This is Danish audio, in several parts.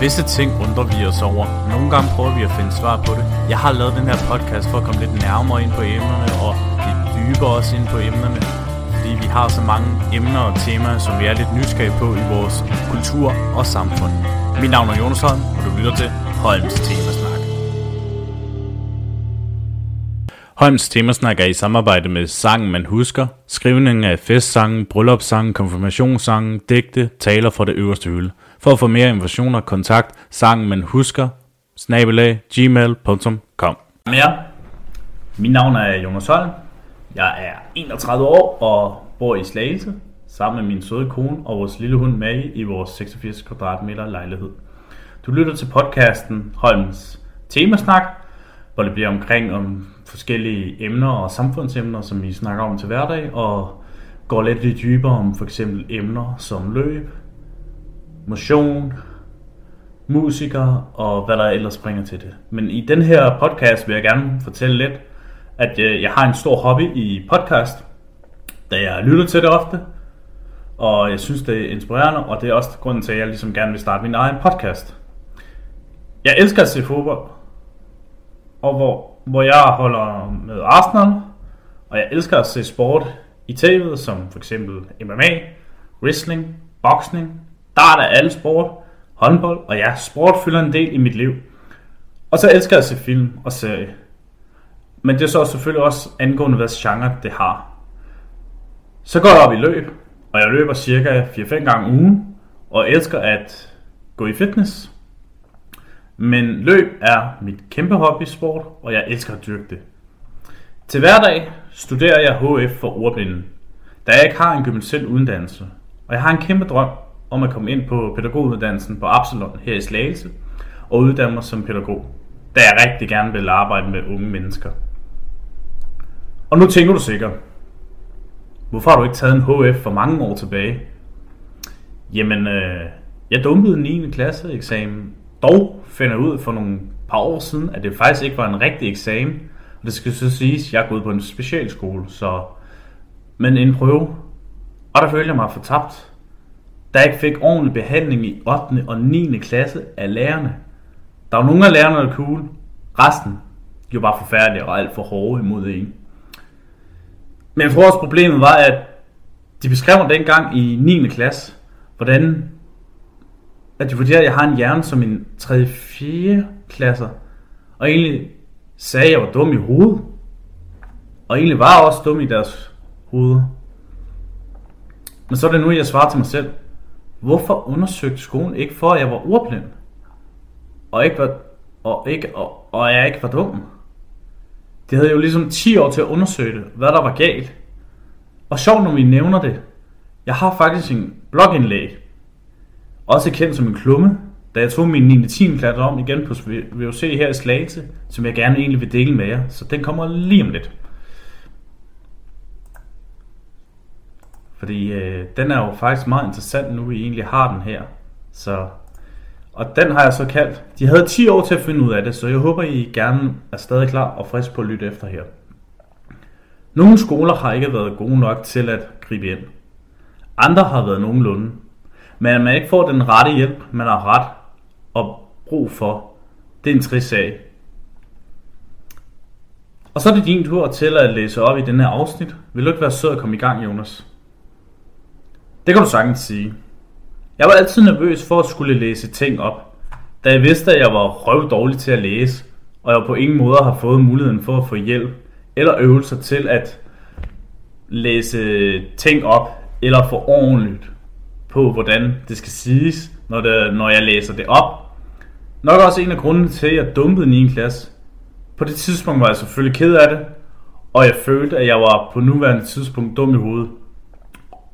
Visse ting undrer vi os over. Nogle gange prøver vi at finde svar på det. Jeg har lavet den her podcast for at komme lidt nærmere ind på emnerne og lidt dybere også ind på emnerne. Fordi vi har så mange emner og temaer, som vi er lidt nysgerrige på i vores kultur og samfund. Mit navn er Jonas Holm, og du lytter til Holms Temasnak. Holms Temasnak er i samarbejde med Sangen Man Husker, skrivningen af festsangen, bryllupssangen, konfirmationssangen, digte, taler fra det øverste hylde. For at få mere og kontakt sangen man husker, snabelag, gmail.com. Mere. Mit navn er Jonas Holm. Jeg er 31 år og bor i Slagelse sammen med min søde kone og vores lille hund Maggie i vores 86 kvadratmeter lejlighed. Du lytter til podcasten Holms Temasnak, hvor det bliver omkring om forskellige emner og samfundsemner, som vi snakker om til hverdag, og går lidt lidt dybere om for eksempel emner som løb, motion, musikere og hvad der ellers springer til det. Men i den her podcast vil jeg gerne fortælle lidt, at øh, jeg har en stor hobby i podcast, da jeg lytter til det ofte, og jeg synes, det er inspirerende, og det er også grunden til, at jeg ligesom gerne vil starte min egen podcast. Jeg elsker at se fodbold, og hvor, hvor jeg holder med Arsenal, og jeg elsker at se sport i tv, som for eksempel MMA, wrestling, boksning, dart er alle sport, håndbold, og ja, sport fylder en del i mit liv. Og så elsker jeg at se film og serie. Men det er så selvfølgelig også angående, hvad genre det har. Så går jeg op i løb, og jeg løber cirka 4-5 gange om ugen, og elsker at gå i fitness. Men løb er mit kæmpe hobbysport, og jeg elsker at dyrke det. Til hverdag studerer jeg HF for ordblinden, da jeg ikke har en gymnasiel uddannelse. Og jeg har en kæmpe drøm om at komme ind på pædagoguddannelsen på Absalon her i Slagelse og uddanne mig som pædagog, da jeg rigtig gerne vil arbejde med unge mennesker. Og nu tænker du sikkert, hvorfor har du ikke taget en HF for mange år tilbage? Jamen, øh, jeg dumpede 9. klasse eksamen. Dog finder ud for nogle par år siden, at det faktisk ikke var en rigtig eksamen. Og det skal så siges, at jeg er gået på en specialskole, så... Men en prøve. Og der følte jeg mig fortabt da jeg ikke fik ordentlig behandling i 8. og 9. klasse af lærerne. Der var nogle af lærerne, der var cool. Resten, de var bare forfærdelige og alt for hårde imod en. Men jeg tror også, problemet var, at de beskrev mig dengang i 9. klasse, hvordan at de vurderer, at jeg har en hjerne som en 3-4 klasser. Og egentlig sagde, at jeg var dum i hovedet. Og egentlig var jeg også dum i deres hoved. Men så er det nu, jeg svarer til mig selv. Hvorfor undersøgte skolen ikke for, at jeg var ordblind? Og, ikke var, og, ikke, og, og jeg ikke var dum? Det havde jo ligesom 10 år til at undersøge det, hvad der var galt. Og sjovt, når vi nævner det. Jeg har faktisk en blogindlæg, også kendt som en klumme, da jeg tog min 9. 10. klasse om igen på VUC her i Slagelse, som jeg gerne egentlig vil dele med jer. Så den kommer lige om lidt. Fordi øh, den er jo faktisk meget interessant, nu vi egentlig har den her. Så, og den har jeg så kaldt. De havde 10 år til at finde ud af det, så jeg håber, I gerne er stadig klar og frisk på at lytte efter her. Nogle skoler har ikke været gode nok til at gribe ind. Andre har været nogenlunde. Men at man ikke får den rette hjælp, man har ret og brug for, det er en trist sag. Og så er det din tur til at læse op i den her afsnit. Vil du ikke være sød at komme i gang, Jonas? Det kan du sagtens sige. Jeg var altid nervøs for at skulle læse ting op, da jeg vidste, at jeg var røv dårlig til at læse, og jeg på ingen måde har fået muligheden for at få hjælp eller øvelser til at læse ting op, eller få ordentligt på, hvordan det skal siges, når, det, når jeg læser det op. Nok også en af grundene til, at jeg dumpede 9. klasse. På det tidspunkt var jeg selvfølgelig ked af det, og jeg følte, at jeg var på nuværende tidspunkt dum i hovedet.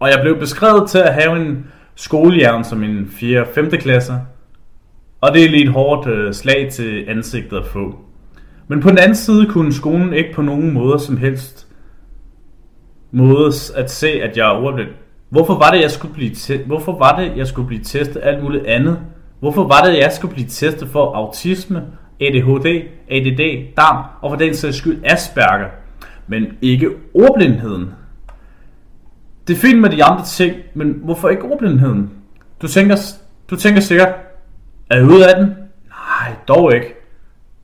Og jeg blev beskrevet til at have en skolehjern som en 4. 5. klasse. Og det er lige et hårdt øh, slag til ansigtet at få. Men på den anden side kunne skolen ikke på nogen måde som helst mådes at se, at jeg er. Hvorfor var det, jeg skulle blive te- Hvorfor var det, jeg skulle blive testet alt muligt andet? Hvorfor var det, jeg skulle blive testet for autisme, ADHD, ADD, DAM og for den sags skyld Asperger, men ikke ordblindheden? Det er fint med de andre ting, men hvorfor ikke ordblindheden? Du tænker, du tænker sikkert, Er jeg ude af den? Nej, dog ikke.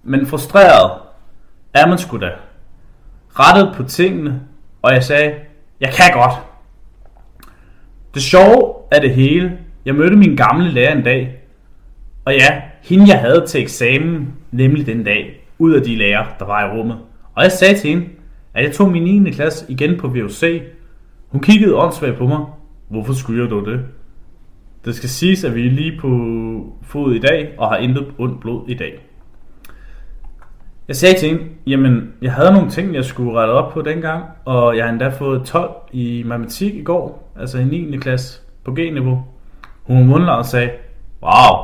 Men frustreret er man sgu da. Rettet på tingene, og jeg sagde, jeg kan godt. Det sjove er det hele. Jeg mødte min gamle lærer en dag. Og ja, hende jeg havde til eksamen, nemlig den dag, ud af de lærere, der var i rummet. Og jeg sagde til hende, at jeg tog min 9. klasse igen på VUC. Hun kiggede åndssvagt på mig. Hvorfor skyer du det? Det skal siges, at vi er lige på fod i dag, og har intet ondt blod i dag. Jeg sagde til hende, jamen, jeg havde nogle ting, jeg skulle rette op på dengang, og jeg har endda fået 12 i matematik i går, altså i 9. klasse på G-niveau. Hun mundlede og sagde, wow,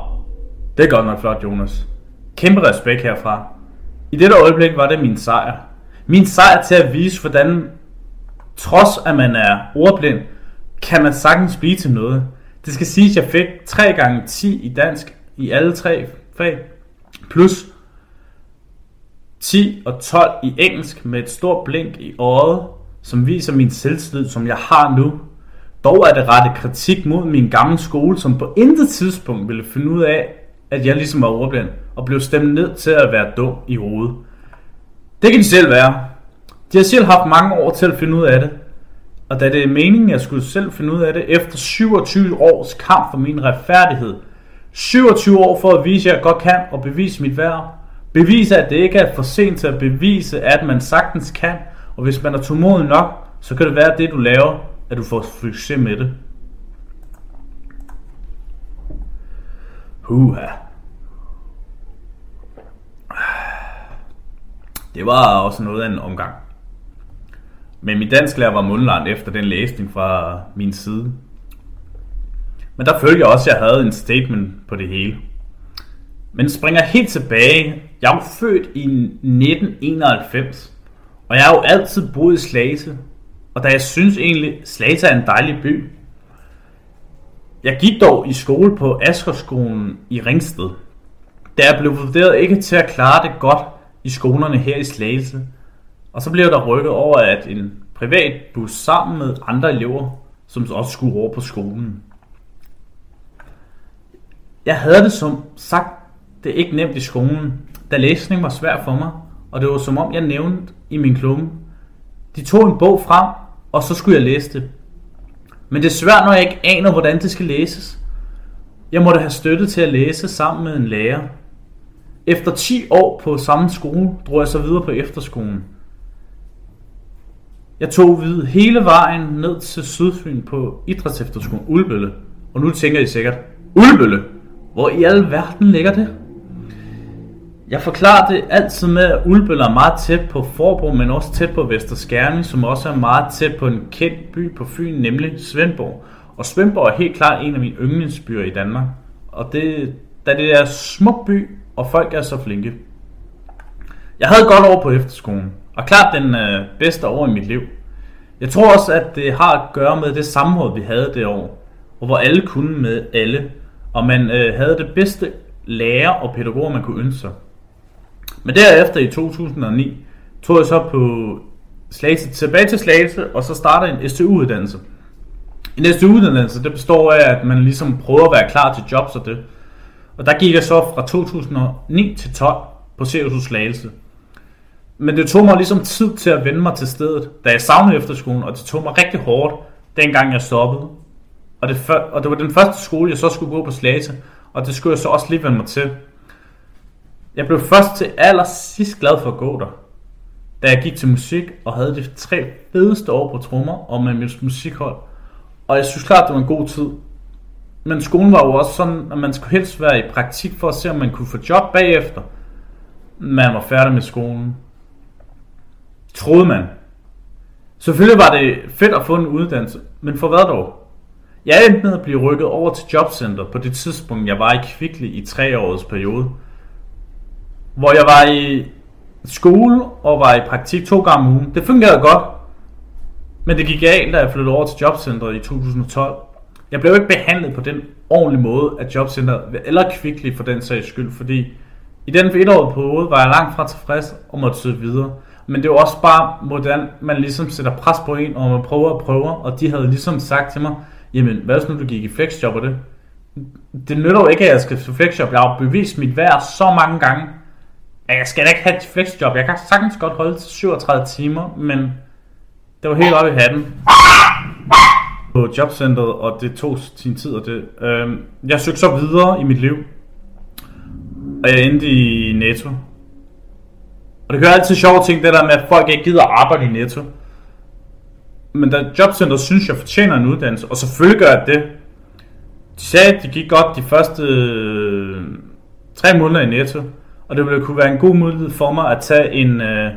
det er godt nok flot, Jonas. Kæmpe respekt herfra. I dette øjeblik var det min sejr. Min sejr til at vise, hvordan trods at man er ordblind, kan man sagtens blive til noget. Det skal sige, at jeg fik 3 gange 10 i dansk i alle tre fag, plus 10 og 12 i engelsk med et stort blink i øjet, som viser min selvtillid, som jeg har nu. Dog er det rette kritik mod min gamle skole, som på intet tidspunkt ville finde ud af, at jeg ligesom var ordblind, og blev stemt ned til at være dum i hovedet. Det kan de selv være. De har selv haft mange år til at finde ud af det. Og da det er meningen, at jeg skulle selv finde ud af det, efter 27 års kamp for min retfærdighed, 27 år for at vise, at jeg godt kan og bevise mit værd, bevise, at det ikke er for sent til at bevise, at man sagtens kan, og hvis man er tålmodig nok, så kan det være, at det du laver, at du får succes med det. Huha. Det var også noget af en omgang. Men min dansklærer var mundland efter den læsning fra min side. Men der følte jeg også, at jeg havde en statement på det hele. Men springer helt tilbage. Jeg er jo født i 1991. Og jeg har jo altid boet i Slagelse. Og da jeg synes egentlig, Slagelse er en dejlig by. Jeg gik dog i skole på Askerskolen i Ringsted. Da jeg blev vurderet ikke til at klare det godt i skolerne her i Slagelse. Og så blev der rykket over, at en privat bus sammen med andre elever, som også skulle over på skolen. Jeg havde det som sagt, det er ikke nemt i skolen, da læsning var svært for mig, og det var som om jeg nævnte i min klumme. De tog en bog frem, og så skulle jeg læse det. Men det er svært, når jeg ikke aner, hvordan det skal læses. Jeg måtte have støtte til at læse sammen med en lærer. Efter 10 år på samme skole, drog jeg så videre på efterskolen. Jeg tog vid hele vejen ned til Sydfyn på Idrætsefterskolen Ulbølle. Og nu tænker I sikkert, Ulbølle? Hvor i al verden ligger det? Jeg forklarer det altid med, at Ulbøl er meget tæt på Forbro, men også tæt på Vesterskærning, som også er meget tæt på en kendt by på Fyn, nemlig Svendborg. Og Svendborg er helt klart en af mine yndlingsbyer i Danmark. Og det, da det er smuk by, og folk er så flinke. Jeg havde godt over på efterskolen, og klart den øh, bedste år i mit liv. Jeg tror også, at det har at gøre med det samråd, vi havde det år, og hvor alle kunne med alle, og man øh, havde det bedste lærer og pædagoger, man kunne ønske sig. Men derefter i 2009 tog jeg så på Slagelse, tilbage til Slagelse, og så starter en STU-uddannelse. En STU-uddannelse, det består af, at man ligesom prøver at være klar til jobs og det. Og der gik jeg så fra 2009 til 12 på Sirius Slagelse. Men det tog mig ligesom tid til at vende mig til stedet, da jeg savnede efterskolen, og det tog mig rigtig hårdt, dengang jeg stoppede. Og det, og det var den første skole, jeg så skulle gå på Slagelse, og det skulle jeg så også lige vende mig til. Jeg blev først til allersidst glad for at gå der, da jeg gik til musik og havde de tre fedeste år på trommer og med mit musikhold. Og jeg synes klart, det var en god tid. Men skolen var jo også sådan, at man skulle helst være i praktik for at se, om man kunne få job bagefter. Man var færdig med skolen. Troede man. Selvfølgelig var det fedt at få en uddannelse, men for hvad dog? Jeg endte med at blive rykket over til jobcenter på det tidspunkt, jeg var i Kvickly i tre års periode. Hvor jeg var i skole og var i praktik to gange om ugen. Det fungerede godt. Men det gik galt, da jeg flyttede over til jobcentret i 2012. Jeg blev ikke behandlet på den ordentlige måde af jobcentret, eller Kvickly for den sags skyld, fordi i den etårige periode var jeg langt fra tilfreds og måtte søge videre. Men det er også bare, hvordan man ligesom sætter pres på en, og man prøver og prøver, og de havde ligesom sagt til mig, jamen hvad hvis nu du gik i flexjob og det? det nytter jo ikke, at jeg skal til flexjob. Jeg har jo bevist mit værd så mange gange, jeg skal da ikke have et flexjob. Jeg kan sagtens godt holde til 37 timer, men det var helt oppe i hatten på jobcentret, og det tog sin tid. Og det, øh, jeg søgte så videre i mit liv, og jeg endte i Netto. Og det gør altid sjove ting, det der med, at folk ikke gider arbejde i Netto. Men da jobcenteret synes, jeg fortjener en uddannelse, og selvfølgelig gør jeg det. De sagde, at det gik godt de første øh, tre måneder i Netto, og det ville kunne være en god mulighed for mig at tage en øh,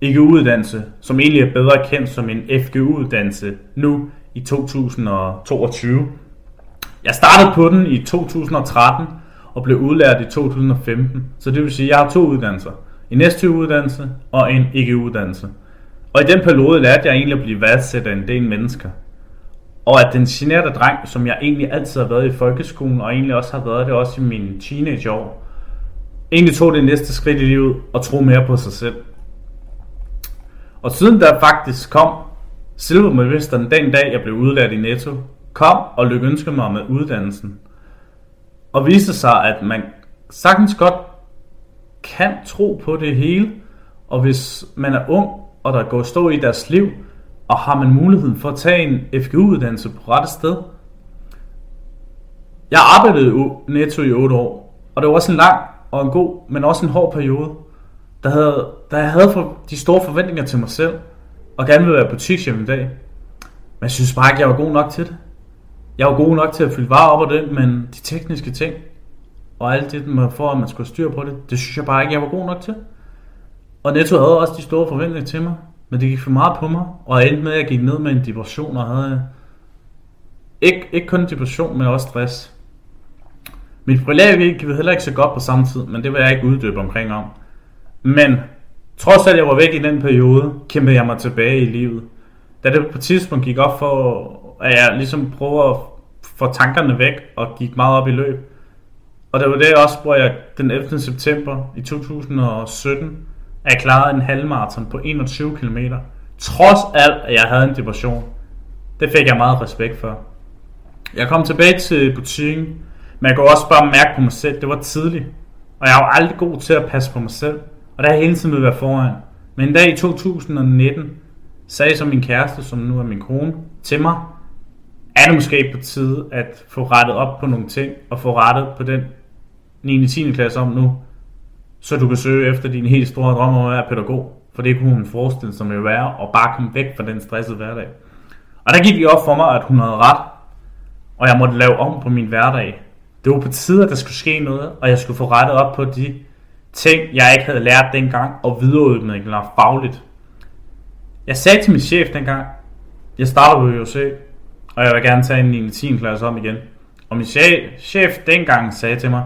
EGU-uddannelse, som egentlig er bedre kendt som en FGU-uddannelse nu i 2022. Jeg startede på den i 2013 og blev udlært i 2015, så det vil sige, at jeg har to uddannelser. En STU-uddannelse og en EGU-uddannelse. Og i den periode lærte jeg egentlig at blive værdsat af en del mennesker. Og at den generede dreng, som jeg egentlig altid har været i folkeskolen, og egentlig også har været det også i mine teenageår, egentlig tog det næste skridt i livet og tro mere på sig selv. Og siden der faktisk kom Silvermedvisteren den dag, jeg blev udlært i Netto, kom og lykønskede mig med uddannelsen. Og viste sig, at man sagtens godt kan tro på det hele, og hvis man er ung, og der går stå i deres liv, og har man muligheden for at tage en FGU-uddannelse på rette sted. Jeg arbejdede netto i 8 år, og det var også en lang og en god, men også en hård periode, der havde, der jeg havde for, de store forventninger til mig selv, og gerne ville være butikschef en dag. Men jeg synes bare ikke, jeg var god nok til det. Jeg var god nok til at fylde varer op og det, men de tekniske ting, og alt det, man får, at man skulle styre på det, det synes jeg bare ikke, jeg var god nok til. Og Netto havde også de store forventninger til mig, men det gik for meget på mig, og jeg endte med, at jeg gik ned med en depression, og havde ikke, ikke kun depression, men også stress. Mit privatliv gik heller ikke så godt på samme tid, men det vil jeg ikke uddybe omkring om. Men trods at jeg var væk i den periode, kæmpede jeg mig tilbage i livet. Da det på et tidspunkt gik op for, at jeg ligesom prøver at få tankerne væk, og gik meget op i løb. Og det var det også, hvor jeg den 11. september i 2017 at jeg klarede en halvmarathon på 21 km. Trods alt, at jeg havde en depression. Det fik jeg meget respekt for. Jeg kom tilbage til butikken, men jeg kunne også bare mærke på mig selv, det var tidligt. Og jeg var aldrig god til at passe på mig selv. Og der har hele tiden at være foran. Men en dag i 2019 sagde så min kæreste, som nu er min kone, til mig, er det måske på tide at få rettet op på nogle ting, og få rettet på den 9. 10. klasse om nu, så du kan søge efter din helt store drøm om at være pædagog. For det kunne hun forestille sig med at være, og bare komme væk fra den stressede hverdag. Og der gik det op for mig, at hun havde ret, og jeg måtte lave om på min hverdag. Det var på tide, at der skulle ske noget, og jeg skulle få rettet op på de ting, jeg ikke havde lært dengang, og videreudviklet fagligt. Jeg sagde til min chef dengang, jeg starter på UC, og jeg vil gerne tage en 9. 10. klasse om igen. Og min chef, chef dengang sagde til mig,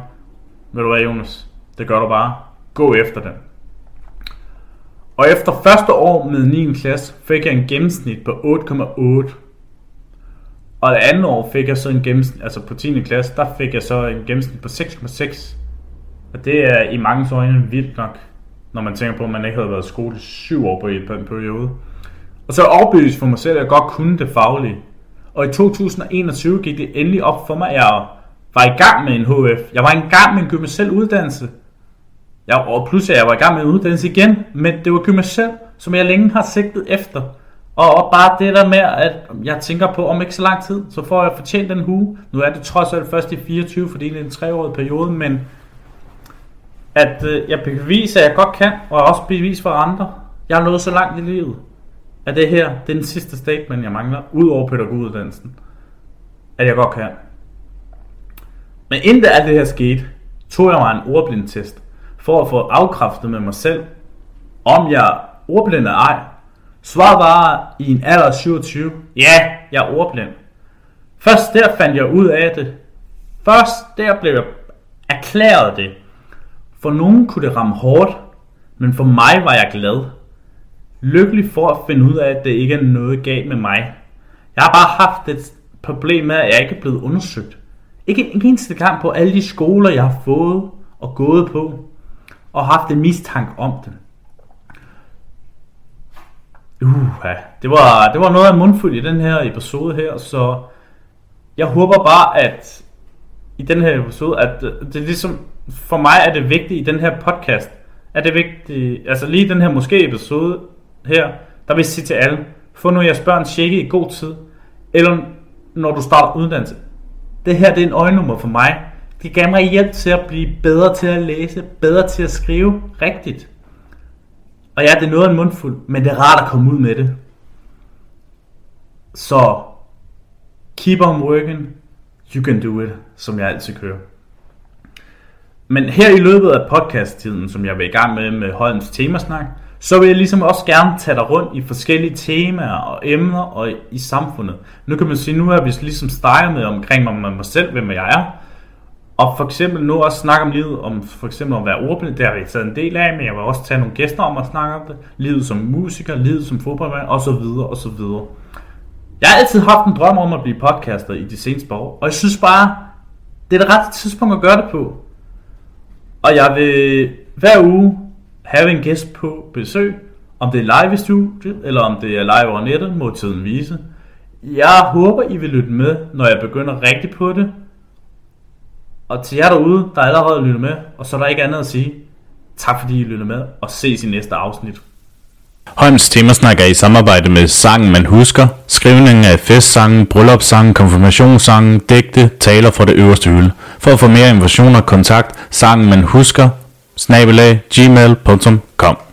ved du hvad Jonas, det gør du bare. Gå efter den. Og efter første år med 9. klasse fik jeg en gennemsnit på 8,8. Og det andet år fik jeg så en gennemsnit, altså på 10. klasse, der fik jeg så en gennemsnit på 6,6. Og det er i mange øjne vildt nok, når man tænker på, at man ikke havde været i skole i 7 år på en periode. Og så overbevist for mig selv, at jeg godt kunne det faglige. Og i 2021 gik det endelig op for mig, at jeg var i gang med en HF. Jeg var i gang med en gymnasial uddannelse. Jeg, og pludselig jeg var i gang med en uddannelse igen, men det var gymnasiel, som jeg længe har sigtet efter. Og bare det der med, at jeg tænker på, om ikke så lang tid, så får jeg fortjent den hue. Nu er det trods alt først i 24, fordi det er en treårig periode, men at øh, jeg beviser, at jeg godt kan, og også bevis for andre. Jeg har nået så langt i livet, at det her, det er den sidste statement, jeg mangler, ud over pædagoguddannelsen, at jeg godt kan. Men inden alt det her skete, tog jeg mig en ordblindtest, for at få afkræftet med mig selv, om jeg ordblind eller ej. Svar var i en alder af 27. Ja, jeg er ordblind. Først der fandt jeg ud af det. Først der blev jeg erklæret det. For nogen kunne det ramme hårdt, men for mig var jeg glad. Lykkelig for at finde ud af, at det ikke er noget galt med mig. Jeg har bare haft et problem med, at jeg ikke er blevet undersøgt. Ikke en eneste gang på alle de skoler, jeg har fået og gået på og haft en mistanke om det. Uh, ja. det, var, det var noget af mundfuld i den her episode her, så jeg håber bare, at i den her episode, at det er ligesom, for mig er det vigtigt i den her podcast, er det vigtigt, altså lige den her måske episode her, der vil jeg sige til alle, få nu jeres børn tjekket i god tid, eller når du starter uddannelse. Det her det er en øjenummer for mig. Det gav mig hjælp til at blive bedre til at læse, bedre til at skrive rigtigt. Og ja, det er noget af en mundfuld, men det er rart at komme ud med det. Så keep on working, you can do it, som jeg altid kører. Men her i løbet af podcasttiden, som jeg vil i gang med med Holms temasnak, så vil jeg ligesom også gerne tage dig rundt i forskellige temaer og emner og i samfundet. Nu kan man sige, nu er vi ligesom startet med omkring mig, mig selv, hvem jeg er. Og for eksempel nu også snakke om livet, om for eksempel at være ordblind, det har vi taget en del af, men jeg vil også tage nogle gæster om at snakke om det. Livet som musiker, livet som fodboldmand, og så videre, og så videre. Jeg har altid haft en drøm om at blive podcaster i de seneste år, og jeg synes bare, det er det rette tidspunkt at gøre det på. Og jeg vil hver uge have en gæst på besøg, om det er live i studiet, eller om det er live over nettet, må tiden vise. Jeg håber, I vil lytte med, når jeg begynder rigtigt på det. Og til jer derude, der allerede lytter med, og så er der ikke andet at sige. Tak fordi I lytter med, og ses i næste afsnit. Holms temasnak er i samarbejde med Sangen Man Husker, skrivningen af festsangen, bryllupssangen, konfirmationssangen, digte, taler fra det øverste hylde. For at få mere information og kontakt, Sangen Man Husker, snabelag, gmail.com.